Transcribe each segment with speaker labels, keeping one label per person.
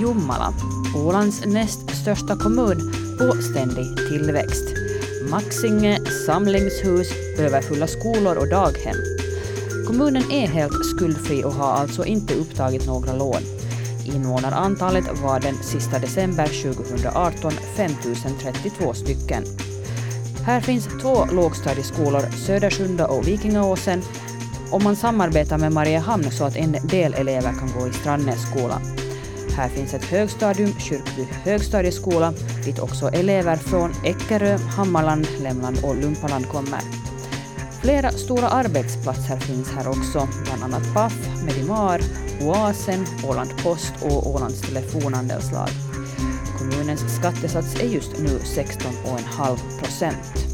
Speaker 1: Jomala, Ålands näst största kommun på ständig tillväxt. Maxinge, samlingshus, överfulla skolor och daghem. Kommunen är helt skuldfri och har alltså inte upptagit några lån. Invånarantalet var den sista december 2018 5032 stycken. Här finns två lågstadieskolor, Södersunda och Vikingaåsen, och man samarbetar med Mariehamn så att en del elever kan gå i Strandnässkolan. Här finns ett högstadium, Kyrkby högstadieskola, dit också elever från Eckerö, Hammarland, Lämland och Lumpaland kommer. Flera stora arbetsplatser finns här också, bland annat Paf, Medimar, Oasen, Åland Post och Ålands telefonandelslag. Kommunens skattesats är just nu 16,5 procent.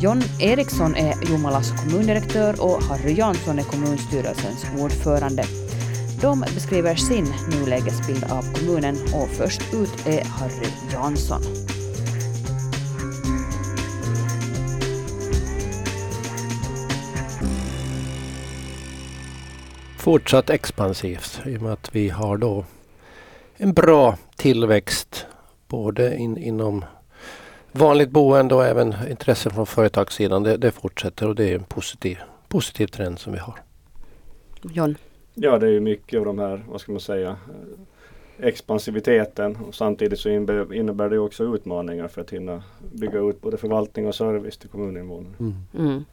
Speaker 1: John Eriksson är Jomalas kommundirektör och Harry Jansson är kommunstyrelsens ordförande. De beskriver sin nulägesbild av kommunen och först ut är Harry Jansson.
Speaker 2: Fortsatt expansivt i och med att vi har då en bra tillväxt både in, inom vanligt boende och även intresse från företagssidan. Det, det fortsätter och det är en positiv, positiv trend som vi har.
Speaker 1: John?
Speaker 3: Ja, det är ju mycket av de här, vad ska man säga, expansiviteten och samtidigt så innebär det också utmaningar för att hinna bygga ut både förvaltning och service till kommuninvånarna. Mm. Mm.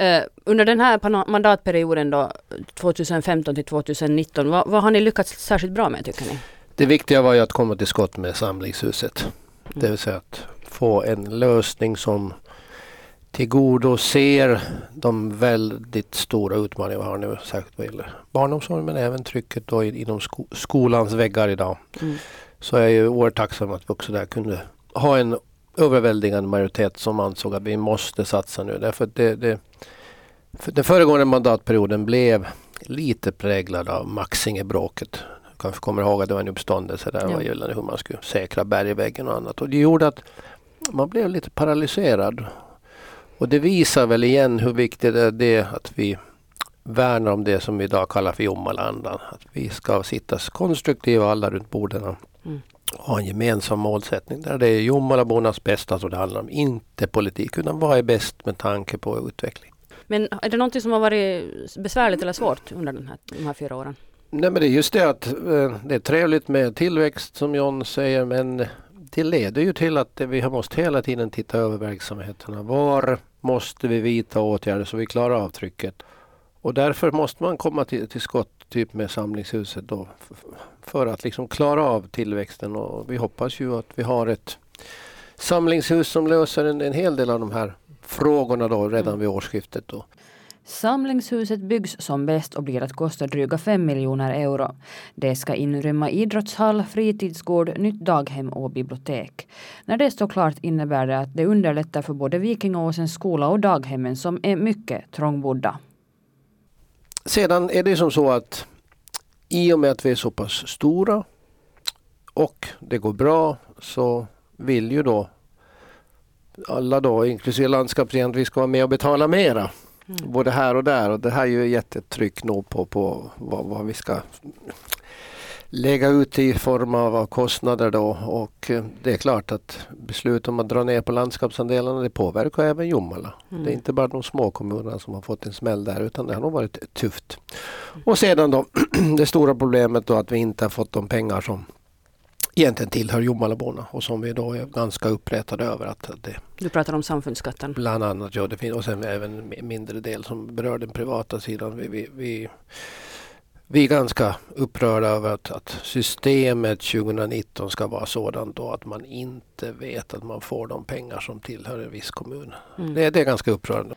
Speaker 1: Uh, under den här mandatperioden då 2015 till 2019, vad, vad, har ni lyckats särskilt bra med tycker ni?
Speaker 2: Det viktiga var ju att komma till skott med samlingshuset. Mm. Det vill säga att få en lösning som tillgodoser de väldigt stora utmaningar vi har nu, särskilt vad gäller barnomsorg men även trycket då inom sko skolans väggar idag. Mm. Så jag är ju oerhört tacksam att vi också där kunde ha en överväldigande majoritet som ansåg att vi måste satsa nu. Därför att det, det, för den föregående mandatperioden blev lite präglad av Maxingebråket. Du kanske kommer ihåg att det var en uppståndelse där ja. gällande hur man skulle säkra bergväggen och annat. Och det gjorde att man blev lite paralyserad och det visar väl igen hur viktigt det är att vi värnar om det som vi idag kallar för Jommalandan. Att vi ska sitta konstruktiva alla runt borden mm. och ha en gemensam målsättning där det är Jommalabornas bästa som det handlar om. Inte politik utan vad är bäst med tanke på utveckling.
Speaker 1: Men är det någonting som har varit besvärligt eller svårt under den här, de här fyra åren?
Speaker 2: Nej men det är just det att eh, det är trevligt med tillväxt som John säger men det leder ju till att vi har måste hela tiden titta över verksamheterna. Var måste vi vidta åtgärder så vi klarar av trycket? Och därför måste man komma till, till skott typ med samlingshuset då för att liksom klara av tillväxten och vi hoppas ju att vi har ett samlingshus som löser en, en hel del av de här frågorna då redan vid årsskiftet. Då.
Speaker 1: Samlingshuset byggs som bäst och blir att kosta dryga 5 miljoner euro. Det ska inrymma idrottshall, fritidsgård, nytt daghem och bibliotek. När det står klart innebär det att det underlättar för både Vikingåsens skola och daghemmen som är mycket trångbodda.
Speaker 2: Sedan är det som så att i och med att vi är så pass stora och det går bra så vill ju då alla då, inklusive landskapsregeringen, att vi ska vara med och betala mera. Mm. Både här och där och det här är ju jättetryck nog på, på vad, vad, vi ska lägga ut i form av kostnader då och eh, det är klart att beslut om att dra ner på landskapsandelarna det påverkar även Jomala. Mm. Det är inte bara de små kommunerna som har fått en smäll där utan det har nog varit tufft. Och sedan då det stora problemet då att vi inte har fått de pengar som egentligen tillhör Jomalaborna och som vi då är ganska upprättade över. att det
Speaker 1: Du pratar om samfundsskatten?
Speaker 2: Bland annat, ja. Det finns, och sen även en mindre del som berör den privata sidan. Vi, vi, vi, vi är ganska upprörda över att, att, systemet 2019 ska vara sådant då att man inte vet att man får de pengar som tillhör en viss kommun. Mm. Det, det är ganska upprörande.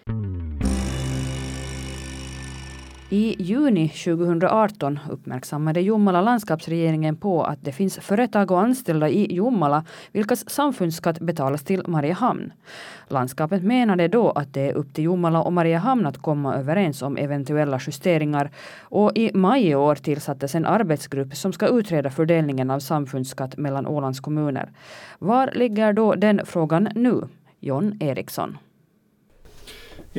Speaker 1: I juni 2018 uppmärksammade Jomala landskapsregeringen på att det finns företag och anställda i Jomala vilkas samfundsskatt betalas till Mariehamn. Landskapet menade då att det är upp till Jomala och Mariehamn att komma överens om eventuella justeringar och i maj i år tillsattes en arbetsgrupp som ska utreda fördelningen av samfundsskatt mellan Ålands kommuner. Var ligger då den frågan nu? John Eriksson.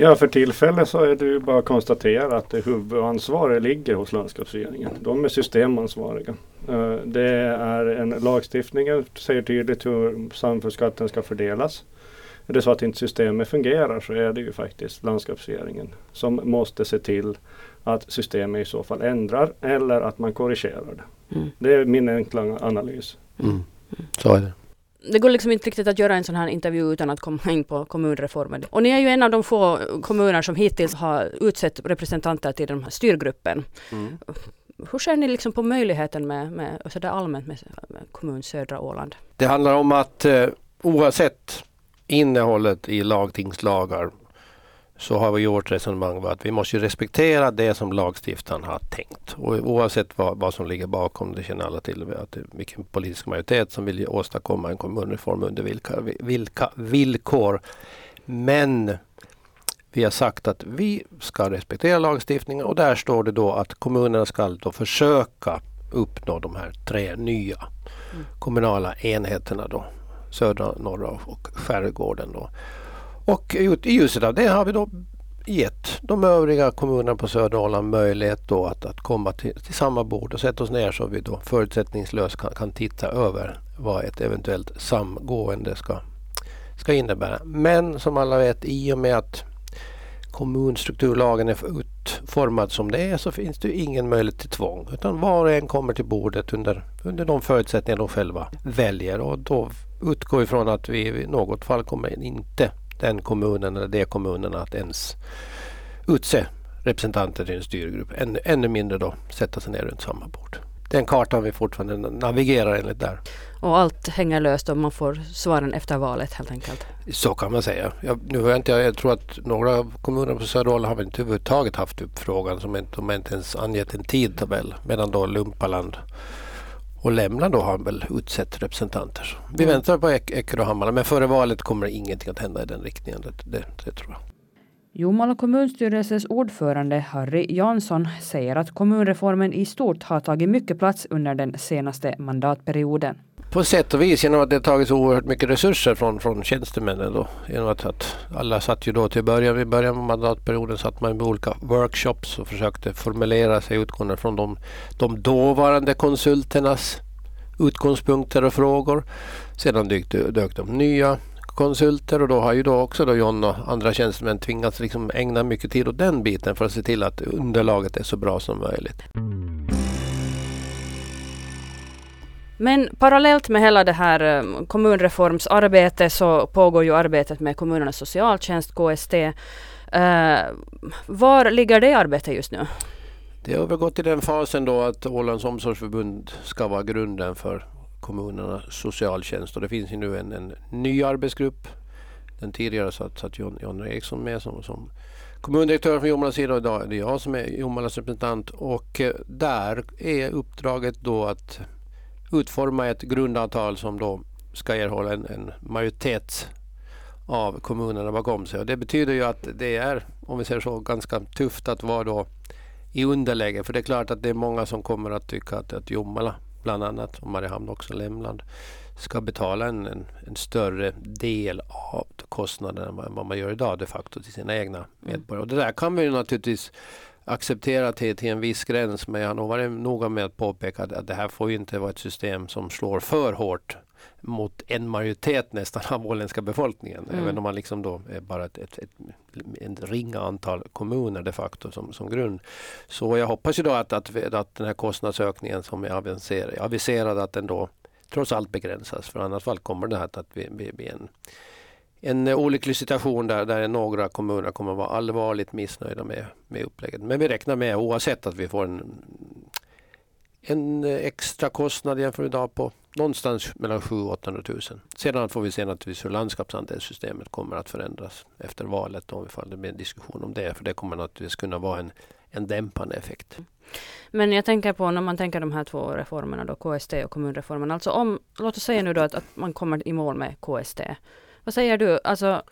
Speaker 3: Ja, för tillfället så är det ju bara att konstatera att det huvudansvaret ligger hos landskapsregeringen. De är systemansvariga. Eh, det är en lagstiftning som säger tydligt hur samfällighetsskatten ska fördelas. Är det så att inte systemet fungerar så är det ju faktiskt landskapsregeringen som måste se till att systemet i så fall ändrar eller att man korrigerar det. Mm. Det är min enkla analys.
Speaker 2: Mm. Så är det
Speaker 1: det går liksom inte riktigt att göra en sån här intervju utan att komma in på kommunreformen. Och ni är ju en av de få kommuner som hittills har utsett representanter till den här styrgruppen. Mm. Hur ser ni liksom på möjligheten med, med så där allmänt med, med kommun södra Åland?
Speaker 2: Det handlar om att eh, oavsett innehållet i lagtingslagar så har vi gjort resonemang att vi måste respektera det som lagstiftaren har tänkt. Och oavsett vad, vad som ligger bakom, det känner alla till, att det är vilken politisk majoritet som vill åstadkomma en kommunreform under vilka, vilka villkor. Men vi har sagt att vi ska respektera lagstiftningen och där står det då att kommunerna ska då försöka uppnå de här tre nya mm. kommunala enheterna då. Södra, norra och skärgården då. Och i ljuset av det har vi då gett de övriga kommunerna på södra möjlighet då att, att komma till, till samma bord och sätta oss ner så vi då förutsättningslöst kan, kan titta över vad ett eventuellt samgående ska, ska innebära. Men som alla vet i och med att kommunstrukturlagen är utformad som det är så finns det ingen möjlighet till tvång. Utan var och en kommer till bordet under, under de förutsättningar de själva väljer och då utgår ifrån att vi i något fall kommer inte den kommunen eller de kommunerna att ens utse representanter till en styrgrupp. Än, ännu mindre då sätta sig ner runt samma bord. Den kartan vi fortfarande navigerar enligt där.
Speaker 1: Och allt hänger löst och man får svaren efter valet helt enkelt?
Speaker 2: Så kan man säga. Jag, nu har jag, inte, jag tror att några kommuner på Söderhåll har inte överhuvudtaget haft upp frågan. Som inte, de har inte ens angett en tidtabell. Medan då Lumpaland och Lämland då har väl utsett representanter. Vi mm. väntar på Eckerö och Hammar men före valet kommer ingenting att hända i den riktningen. Det, det, det tror jag.
Speaker 1: Jomala kommunstyrelses ordförande Harry Jansson säger att kommunreformen i stort har tagit mycket plats under den senaste mandatperioden.
Speaker 2: På sätt och vis genom att det tagits oerhört mycket resurser från, från tjänstemännen. Då. Genom att, att alla satt ju då till början, vid början av mandatperioden satt man med olika workshops och försökte formulera sig utgående från de, de dåvarande konsulternas utgångspunkter och frågor. Sedan dök, dök de nya konsulter och då har ju då också då John och andra tjänstemän tvingats liksom ägna mycket tid åt den biten för att se till att underlaget är så bra som möjligt.
Speaker 1: Men parallellt med hela det här eh, kommunreformsarbetet så pågår ju arbetet med kommunernas socialtjänst, KST. Uh, var ligger det arbetet just nu?
Speaker 2: Det har övergått till den fasen då att Ålands omsorgsförbund ska vara grunden för kommunernas socialtjänst. Och det finns ju nu en, en ny arbetsgrupp. Den tidigare satt, satt John, John Eriksson med som, som kommundirektör från Jomalas sida och idag är det jag som är Jomalas representant. Och eh, där är uppdraget då att utforma ett grundavtal som då ska erhålla en, en majoritet av kommunerna bakom sig. Och det betyder ju att det är, om vi säger så, ganska tufft att vara då i underläge. För det är klart att det är många som kommer att tycka att, att Jomala bland annat och Mariehamn också Lämland ska betala en, en, en, större del av kostnaden än vad man gör idag de facto till sina egna mm. medborgare. Och det där kan vi ju naturligtvis acceptera till, till en viss gräns men jag har varit noga med att påpeka att det här får inte vara ett system som slår för hårt mot en majoritet nästan av åländska befolkningen. Mm. Även om man liksom då är bara ett, ett, ett, ett, ringa antal kommuner de facto som, som grund. Så jag hoppas ju då att, att, att den här kostnadsökningen som är aviserad, aviserad att den då trots allt begränsas. För annars fall kommer det här att bli, bli, bli en en eh, olycklig situation där, där några kommuner kommer att vara allvarligt missnöjda med, med upplägget. Men vi räknar med oavsett att vi får en, en eh, extra kostnad jämfört med idag på någonstans mellan 700 och 800 000. Sedan får vi se naturligtvis hur landskapsandelssystemet kommer att förändras efter valet om det blir en diskussion om det. För det kommer naturligtvis kunna vara en, en dämpande effekt.
Speaker 1: Men jag tänker på när man tänker de här två reformerna då, KST och kommunreformen. Alltså om, låt oss säga nu då att, att man kommer i mål med KST. Vad säger du? Alltså,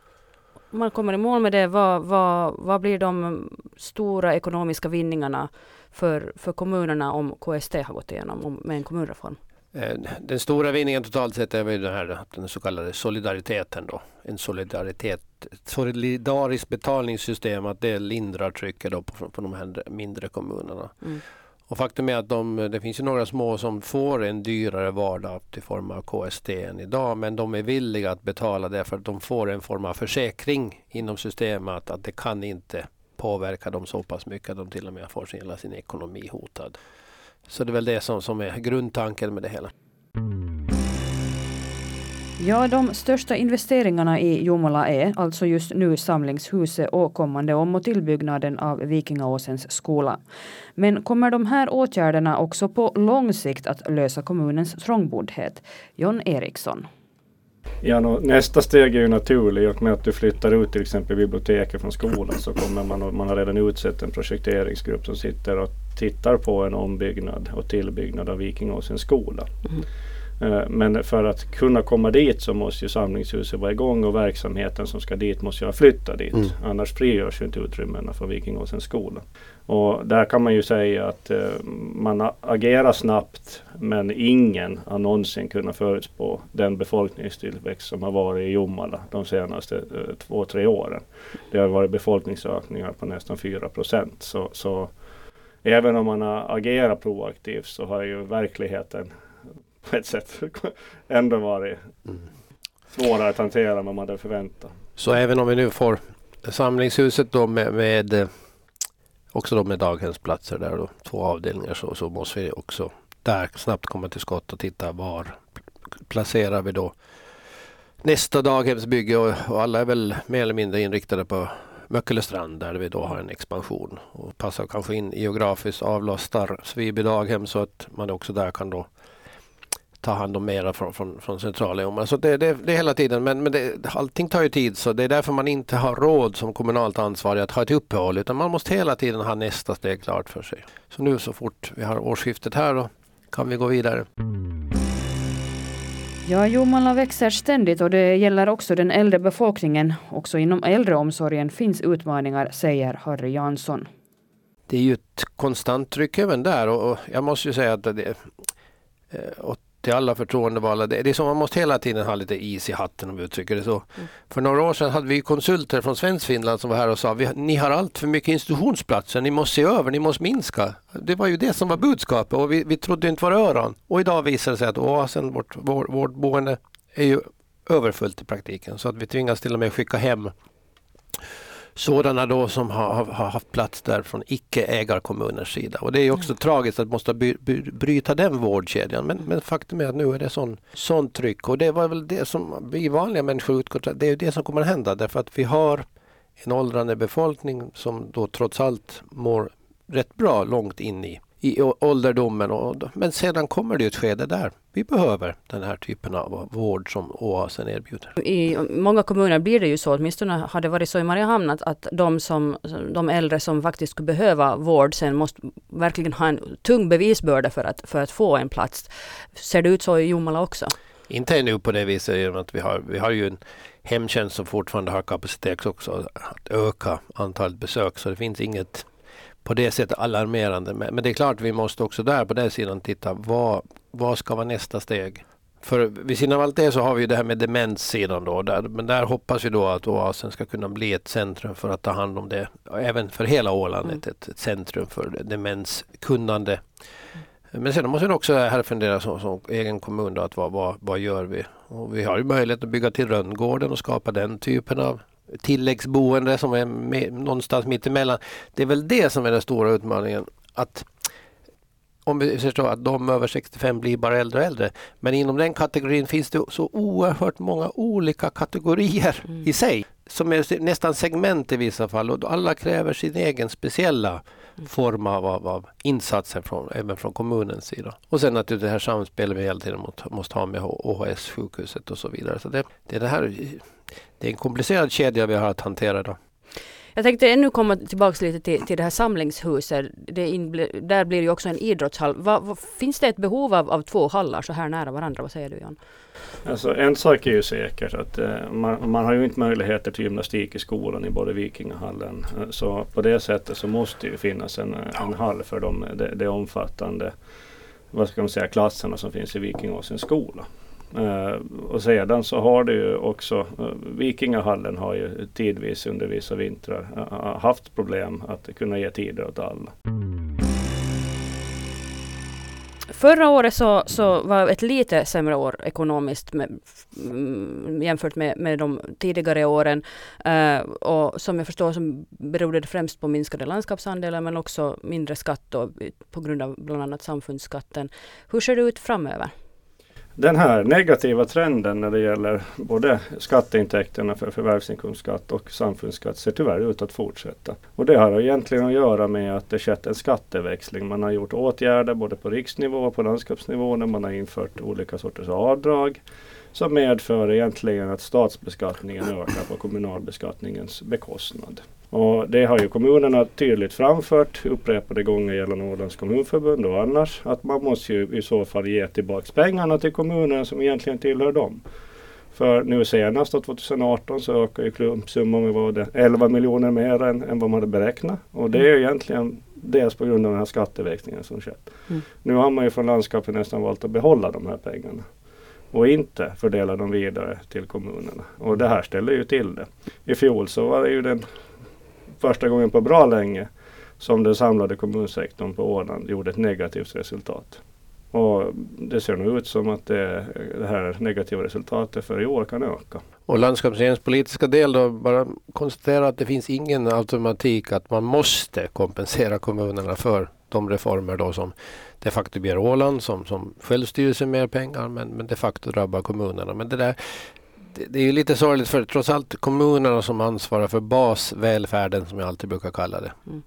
Speaker 1: om man kommer i mål med det, vad, vad, vad blir de stora ekonomiska vinningarna för, för kommunerna om KST har gått igenom med en kommunreform?
Speaker 2: Eh, den stora vinningen totalt sett är väl den här den så kallade solidariteten då. En solidaritet, solidariskt betalningssystem att det lindrar trycket då på, på de här mindre kommunerna. Mm. Och faktum är att de, det finns ju några små som får en dyrare vardag i form av KST än idag men de är villiga att betala det för att de får en form av försäkring inom systemet att det kan inte påverka dem så pass mycket att de till och med får hela sin ekonomi hotad. Så det är väl det som, som är grundtanken med det hela.
Speaker 1: Ja, de största investeringarna i Jomala är alltså just nu samlingshuset och kommande om och tillbyggnaden av Vikingaåsens skola. Men kommer de här åtgärderna också på lång sikt att lösa kommunens trångboddhet? John Eriksson.
Speaker 3: Ja, no, nästa steg är ju naturligt. I och med att du flyttar ut till exempel biblioteket från skolan så kommer man, man har redan utsett en projekteringsgrupp som sitter och tittar på en ombyggnad och tillbyggnad av Vikingåsens skola. Mm. Eh, men för att kunna komma dit så måste ju samlingshuset vara igång och verksamheten som ska dit måste ju flytta dit. Mm. Annars frigörs ju inte utrymmena för Vikingåsens skola. Och där kan man ju säga att uh, man agerar snabbt men ingen har någonsin kunnat förutspå den befolkningstillväxt som har varit i Jomala de senaste uh, två, tre åren. Det har varit befolkningsökningar på nästan 4 procent. Så, så även om man har agerat proaktivt så har ju verkligheten på ett sätt ändå varit mm. svårare att hantera än vad man hade förväntat.
Speaker 2: Så även om vi nu får samlingshuset då med, med eh, också då med daghemsplatser där då, två avdelningar så, så måste vi också där snabbt komma till skott och titta var placerar vi då nästa daghemsbygge och, och alla är väl mer eller mindre inriktade på Möckelestrand där vi då har en expansion och passar kanske in geografiskt avlastar Sviby daghem så att man också där kan då ta hand om mera från, från, från centrala Alltså det, det, det är hela tiden men, men det, allting tar ju tid så det är därför man inte har råd som kommunalt ansvarig att ha ett uppehåll utan man måste hela tiden ha nästa steg klart för sig. Så nu så fort vi har årsskiftet här då kan vi gå vidare.
Speaker 1: Ja, Jomala växer ständigt och det gäller också den äldre befolkningen. Också inom äldreomsorgen finns utmaningar, säger Harry Jansson.
Speaker 2: Det är ju ett konstant tryck även där och jag måste ju säga att det, eh, till alla förtroendevalda. Det är som man måste hela tiden ha lite is i hatten om vi uttrycker det så. Mm. För några år sedan hade vi konsulter från Svenskfinland som var här och sa ni har allt för mycket institutionsplatser, ni måste se över, ni måste minska. Det var ju det som var budskapet och vi, vi trodde inte våra öron. Och idag visar det sig att oasen, vårt, vår, vårt boende, är ju överfullt i praktiken så att vi tvingas till och med skicka hem sådana då som har, har haft plats där från icke-ägarkommuners sida. Och det är också mm. tragiskt att måste by, by, bryta den vårdkedjan. Men, men, faktum är att nu är det sån, sån tryck och det var väl det som vi vanliga människor utgår Det är det som kommer att hända därför att vi har en åldrande befolkning som då trots allt mår rätt bra långt in i i ålderdomen. Och, men sedan kommer det ett skede där vi behöver den här typen av vård som Oasen erbjuder.
Speaker 1: I många kommuner blir det ju så, åtminstone har det varit så i Mariehamn, att, att de, som, de äldre som faktiskt skulle behöva vård sen måste verkligen ha en tung bevisbörda för att, för att få en plats. Ser det ut så i Jomala också?
Speaker 2: Inte ännu på det viset genom att vi har, vi har ju en hemtjänst som fortfarande har kapacitet också att öka antalet besök så det finns inget på det sättet alarmerande. Men det är klart vi måste också där på den sidan titta vad, vad ska vara nästa steg? För vid sidan av allt det så har vi det här med demenssidan då. Där, men där hoppas vi då att Oasen ska kunna bli ett centrum för att ta hand om det. Även för hela Åland, mm. ett, ett, centrum för demenskunnande. Men sen måste vi också här fundera som, som egen kommun då, att vad, vad, vad gör vi? Och vi har ju möjlighet att bygga till Rönngården och skapa den typen av tilläggsboende som är med, någonstans mittemellan. Det är väl det som är den stora utmaningen. Att om vi förstår att de över 65 blir bara äldre och äldre. Men inom den kategorin finns det så oerhört många olika kategorier mm. i sig. Som är nästan segment i vissa fall och alla kräver sin egen speciella mm. form av, av, av, insatser från, även från kommunens sida. Och sen naturligtvis det här samspelet vi hela tiden måste, måste ha med OHS, sjukhuset och så vidare. Så det, det är det här det är en komplicerad kedja vi har att hantera då.
Speaker 1: Jag tänkte ännu komma tillbaka lite till, till det här samlingshuset. Det in, där blir det också en idrottshall. Va, va, finns det ett behov av, av två hallar så här nära varandra? Vad säger du Jan?
Speaker 3: Alltså, en sak är ju säkert att eh, man, man, har ju inte möjligheter till gymnastik i skolan i både Vikingahallen. Eh, så på det sättet så måste det ju finnas en, en hall för dem, det, det omfattande vad ska man säga, klasserna som finns i Vikingåsens skola. Eh, och sedan så har det ju också, eh, Vikingahallen har ju tidvis under vissa vintrar eh, haft problem att kunna ge tider åt alla.
Speaker 1: Förra året så, så var ett lite sämre år ekonomiskt med, mm, jämfört med, med de tidigare åren. Uh, och som jag förstår så berodde det främst på minskade landskapsandelar men också mindre skatt då, på grund av bland annat samfundsskatten. Hur ser det ut framöver?
Speaker 3: Den här negativa trenden när det gäller både skatteintäkterna för förvärvsinkomstskatt och samfundsskatt ser tyvärr ut att fortsätta. Och det har egentligen att göra med att det skett en skatteväxling. Man har gjort åtgärder både på riksnivå och på landskapsnivå när man har infört olika sorters avdrag som medför egentligen att statsbeskattningen ökar på kommunalbeskattningens bekostnad. Och det har ju kommunerna tydligt framfört upprepade gånger gällande Ålands kommunförbund och annars att man måste ju i så fall ge tillbaks pengarna till kommunerna som egentligen tillhör dem. För nu senast 2018 så ökar ju klumpsumman med vad det, 11 miljoner mer än, än vad man hade beräknat. Och det är ju egentligen dels på grund av den här skatteväxlingen som skett. Mm. Nu har man ju från landskapet nästan valt att behålla de här pengarna och inte fördela dem vidare till kommunerna. Och det här ställer ju till det. I fjol så var det ju den första gången på bra länge som den samlade kommunsektorn på Åland gjorde ett negativt resultat. Och det ser nu ut som att det, det här negativa resultatet för i år kan öka.
Speaker 2: Och landskapsregeringens politiska del då, bara konstatera att det finns ingen automatik att man måste kompensera kommunerna för de reformer då som de facto ger Åland som, som självstyrelse mer pengar men, men de facto drabbar kommunerna. Men det där det, är ju lite sorgligt för trots allt kommunerna som ansvarar för basvälfärden som jag alltid brukar kalla det. Mm.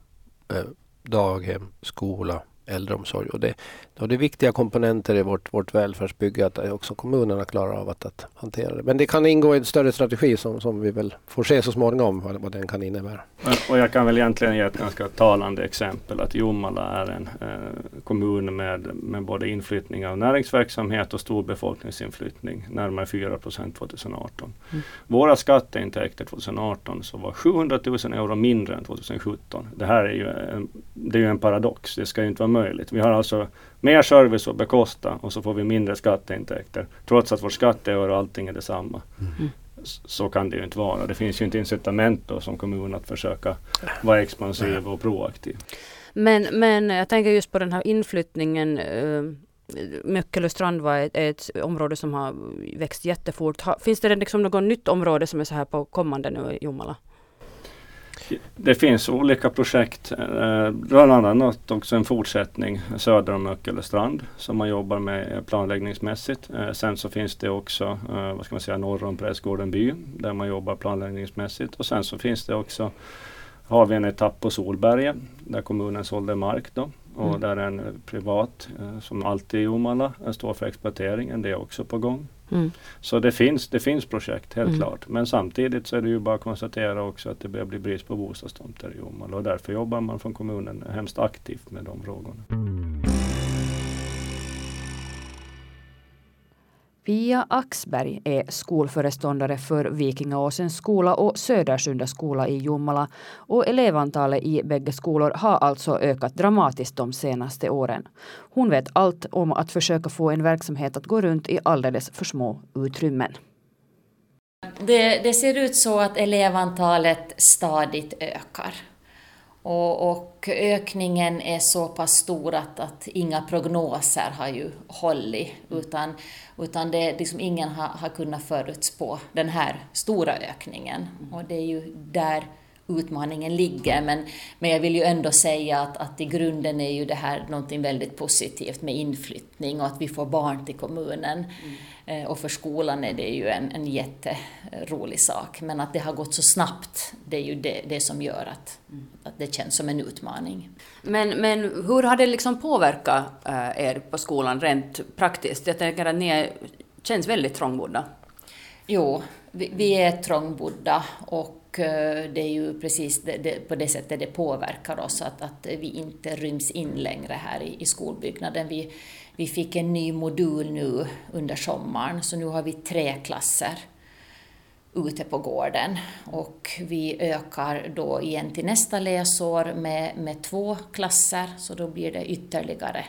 Speaker 2: Eh, daghem, skola, äldreomsorg. Och det, och det är viktiga komponenter i vårt, vårt välfärdsbygge att också kommunerna klarar av att, att hantera det. Men det kan ingå i en större strategi som, som vi väl får se så småningom vad, vad den kan innebära.
Speaker 3: Och jag kan väl egentligen ge ett ganska talande exempel att Jomala är en eh, kommun med, med både inflyttning av näringsverksamhet och stor befolkningsinflyttning, närmare 4 procent 2018. Mm. Våra skatteintäkter 2018 så var 700 000 euro mindre än 2017. Det här är ju en, det är ju en paradox, det ska ju inte vara möjligt. Vi har alltså mer service att bekosta och så får vi mindre skatteintäkter. Trots att vår skatteöre och allting är detsamma. Mm. Så kan det ju inte vara. Det finns ju inte incitament då som kommun att försöka vara expansiv och proaktiv.
Speaker 1: Men, men jag tänker just på den här inflyttningen. Uh, Möckelöstrand var ett, ett, område som har växt jättefort. finns det liksom något nytt område som är så här på kommande nu i Jomala?
Speaker 3: Det finns olika projekt, eh, bland annat också en fortsättning söder om Möckelestrand som man jobbar med planläggningsmässigt. Eh, sen så finns det också eh, vad ska man säga, norr om Prästgården by där man jobbar planläggningsmässigt och sen så finns det också har vi en etapp på Solberget där kommunen sålde mark då och mm. där en privat, som alltid i Jomala, står för exploateringen. Det är också på gång. Mm. Så det finns, det finns projekt helt mm. klart. Men samtidigt så är det ju bara att konstatera också att det börjar bli brist på bostadstomter i Jomala och därför jobbar man från kommunen hemskt aktivt med de frågorna.
Speaker 1: Pia Axberg är skolföreståndare för Vikingaåsens skola och Södersunda skola i Jomala. Och elevantalet i bägge skolor har alltså ökat dramatiskt de senaste åren. Hon vet allt om att försöka få en verksamhet att gå runt i alldeles för små utrymmen.
Speaker 4: Det, det ser ut så att elevantalet stadigt ökar. Och, och, ökningen är så pass stor att, att inga prognoser har ju hållit, utan, utan det, liksom ingen har, har kunnat förutspå den här stora ökningen. Och det är ju där utmaningen ligger. Men, men jag vill ju ändå säga att, att i grunden är ju det här någonting väldigt positivt med inflyttning och att vi får barn till kommunen. Mm. Eh, och för skolan är det ju en, en jätterolig sak. Men att det har gått så snabbt, det är ju det, det som gör att, mm. att det känns som en utmaning.
Speaker 1: Men, men hur har det liksom påverkat äh, er på skolan rent praktiskt? Jag tänker att ni är, känns väldigt trångbodda.
Speaker 4: Jo, vi, vi är trångbodda och eh, Eh, det är ju precis det, det, på det sättet det påverkar oss, att, att vi inte ryms in längre här i, i skolbyggnaden. Vi, vi fick en ny modul nu under sommaren, så nu har vi tre klasser ute på gården. Och vi ökar då igen till nästa läsår med, med två klasser, så då blir det ytterligare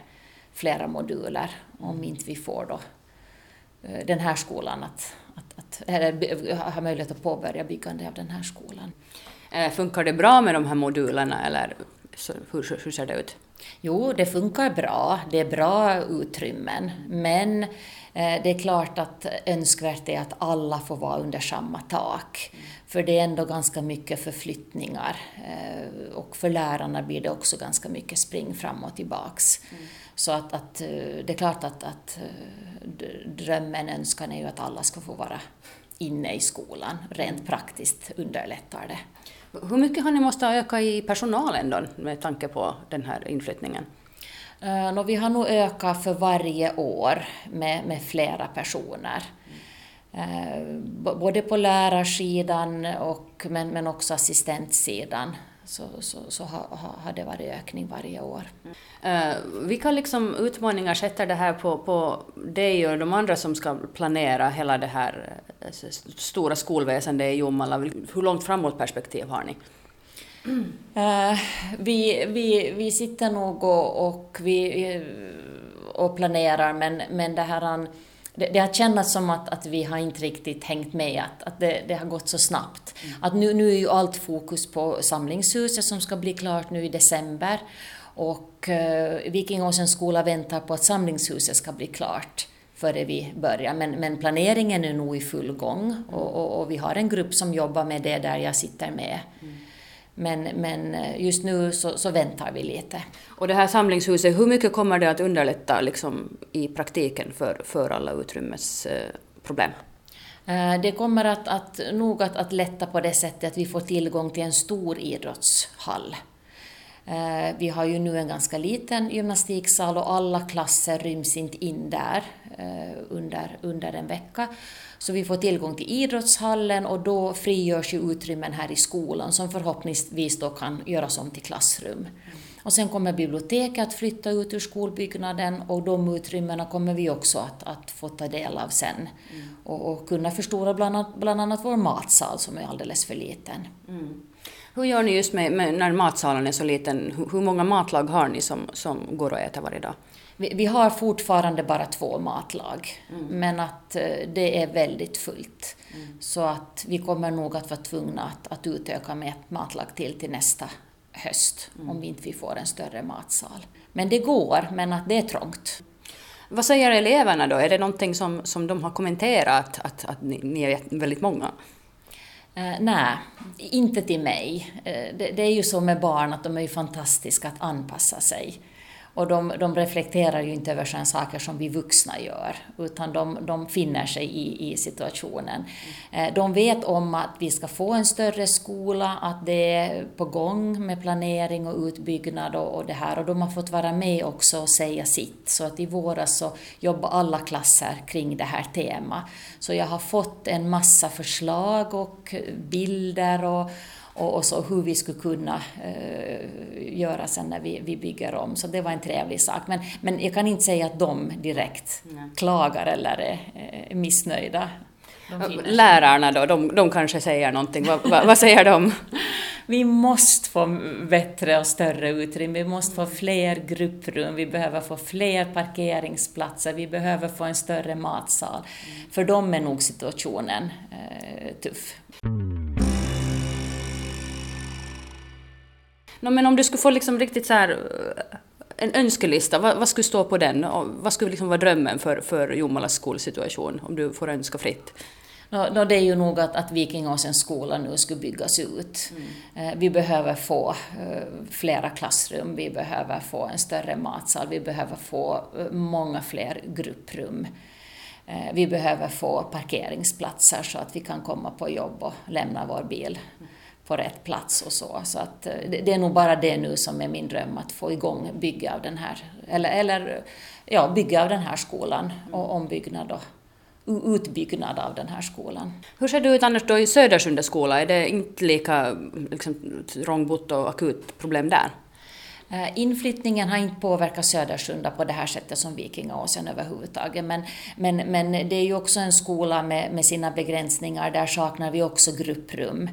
Speaker 4: flera moduler om inte vi får då eh, den här skolan att eller, ha möjlighet att påbörja byggandet av den här skolan.
Speaker 5: Eh, funkar det bra med de här modulerna eller hur, hur ser det ut?
Speaker 4: Jo, det funkar bra. Det är bra utrymmen. Men eh, det är klart att önskvärt är att alla får vara under samma tak. För det är ändå ganska mycket förflyttningar. Eh, och för lärarna blir det också ganska mycket spring fram och tillbaks. Mm. Så att, att, eh, det är klart att, att drömmen, önskan är ju att alla ska få vara inne i skolan. Rent praktiskt underlättar det.
Speaker 5: Hur mycket har ni måste öka i personalen då med tanke på den här inflyttningen?
Speaker 4: Eh, uh, no, vi har nog ökat för varje år med, med flera personer. Uh, både på lärarsidan och, men, men också assistentsidan så, så, så har, har det varit ökning varje år.
Speaker 5: Uh, vilka liksom utmaningar sätter det här på, på dig och de andra som ska planera hela det här stora skolväsendet i Jomala? Hur långt framåt perspektiv har ni?
Speaker 4: Uh, vi, vi, vi sitter nog och, och, vi, och planerar men, men det här det, det har känts som att, att vi har inte riktigt hängt med, att, att det, det har gått så snabbt. Mm. Att nu, nu är ju allt fokus på samlingshuset som ska bli klart nu i december. Och eh, Vikingåsens skola väntar på att samlingshuset ska bli klart före vi börjar. Men, men planeringen är nog i full gång och, och, och, vi har en grupp som jobbar med det där jag sitter med. Mm. Men, men eh, just nu så, så, väntar vi lite.
Speaker 5: Och det här samlingshuset, hur mycket kommer det att underlätta liksom, i praktiken för, för alla utrymmesproblem?
Speaker 4: Eh, det kommer att, att nog att, att lätta på det sättet att vi får tillgång till en stor idrottshall. Eh, vi har ju nu en ganska liten gymnastiksal och alla klasser ryms inte in där under, under en vecka. Så vi får tillgång till idrottshallen och då frigörs ju utrymmen här i skolan som förhoppningsvis då kan göras om till klassrum. Och sen kommer biblioteket att flytta ut ur skolbyggnaden och de utrymmena kommer vi också att, att få ta del av sen. Mm. Och, och, kunna förstora bland annat, bland annat vår matsal som är alldeles för liten. Mm.
Speaker 5: Hur gör ni just med, med, när matsalen är så liten? Hur, hur många matlag har ni som, som går att äta varje dag?
Speaker 4: Vi, vi har fortfarande bara två matlag, mm. men att eh, det är väldigt fullt. Mm. Så att vi kommer nog att vara tvungna att, att utöka med ett matlag till till nästa höst, mm. om vi inte får en större matsal. Men det går, men att det är trångt.
Speaker 5: Vad säger eleverna då? Är det någonting som, som de har kommenterat, att, att ni, ni är väldigt många?
Speaker 4: Uh, nej, inte till mig. Uh, det, det, är ju så med barn att de är ju fantastiska att anpassa sig. Och de, de reflekterar ju inte över sådana saker som vi vuxna gör, utan de, de finner sig i, i situationen. Mm. De vet om att vi ska få en större skola, att det är på gång med planering och utbyggnad och, och det här. Och de har fått vara med också och säga sitt. Så att i våras så jobbar alla klasser kring det här temat. Så jag har fått en massa förslag och bilder och, och, och så hur vi skulle kunna eh, göra sen när vi, vi bygger om. Så det var en trevlig sak. Men, men jag kan inte säga att de direkt Nej. klagar eller är eh, missnöjda.
Speaker 5: Lärarna då, de, de kanske säger någonting. vad, vad, vad säger de?
Speaker 4: vi måste få bättre och större utrymme, vi måste få fler grupprum, vi behöver få fler parkeringsplatser, vi behöver få en större matsal. För dem är nog situationen eh, tuff.
Speaker 5: No, men om du skulle få liksom riktigt så här, eh, en önskelista, vad, vad, skulle stå på den? Vad skulle liksom vara drömmen för, för Jomalas skolsituation, om du får önska fritt?
Speaker 4: No, no, det är ju nog att, att Vikingåsens skola nu skulle byggas ut. Mm. Eh, vi behöver få eh, flera klassrum, vi behöver få en större matsal, vi behöver få eh, många fler grupprum. Vi behöver få parkeringsplatser så att vi kan komma på jobb och lämna vår bil. Mm på rätt plats och så. Så att eh, det är nog bara det nu som är min dröm, att få igång bygga av den här, eller, eller ja, bygga av den här skolan och ombyggnad och utbyggnad av den här skolan.
Speaker 5: Hur ser det ut annars då i Södersundets skola? Är det inte lika liksom, trångbott och akut problem där?
Speaker 4: Eh, inflyttningen har inte påverkat Södersunda på det här sättet som Vikingåsen överhuvudtaget. Men, men, men det är ju också en skola med, med sina begränsningar. Där saknar vi också grupprum.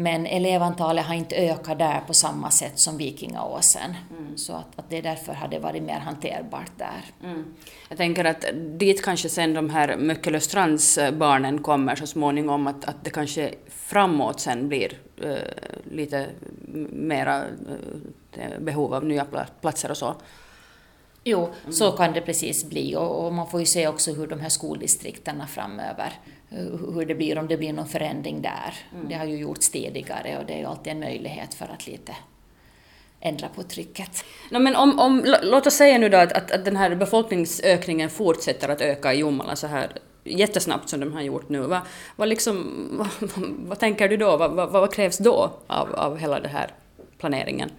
Speaker 4: Men elevantalet har inte ökat där på samma sätt som Vikingaåsen. Mm. Så att, att det därför har det varit mer hanterbart där. Mm.
Speaker 5: Jag tänker att dit kanske sen de här Möckelöstrands barnen kommer så småningom, att, att det kanske framåt sen blir uh, lite mera uh, behov av nya platser och så.
Speaker 4: Jo, mm. så kan det precis bli och, och, man får ju se också hur de här skoldistrikterna framöver, hur det blir, om det blir någon förändring där. Mm. Det har ju gjorts tidigare och det är ju alltid en möjlighet för att lite ändra på trycket.
Speaker 5: No, men om, om, låt oss säga nu då att, att, att den här befolkningsökningen fortsätter att öka i Jomala så här jättesnabbt som de har gjort nu. Vad, vad, liksom, vad, vad tänker du då? Vad, vad, vad krävs då av, av hela den här planeringen?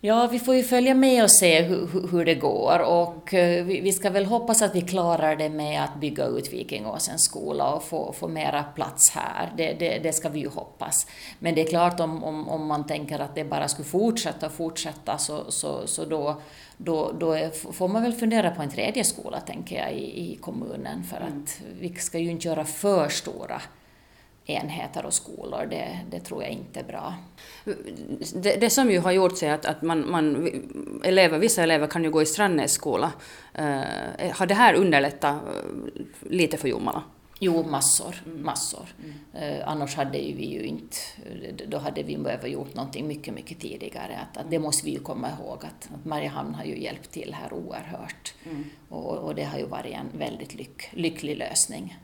Speaker 4: Ja, vi får ju följa med och se hur, hur det går och eh, vi ska väl hoppas att vi klarar det med att bygga ut Vikingåsens skola och få, få mera plats här. Det, det, det, ska vi ju hoppas. Men det är klart om, om, om man tänker att det bara skulle fortsätta och fortsätta så, så, så då, då, då får man väl fundera på en tredje skola, tänker jag, i, i kommunen för mm. att vi ska ju inte göra för stora enheter och skolor, det, det tror jag inte är bra.
Speaker 5: Det, det som ju har gjort sig att, att man, man, elever, vissa elever kan ju gå i Strandnäs skola. Uh, har det här underlättat uh, lite för Jomala?
Speaker 4: Jo, massor. Massor. Mm. Uh, annars hade vi ju inte... Då hade vi behövt gjort någonting mycket, mycket tidigare. Att, att det måste vi ju komma ihåg att, att Mariehamn har ju hjälpt till här oerhört. Mm. Och, och det har ju varit en väldigt lyck, lycklig lösning.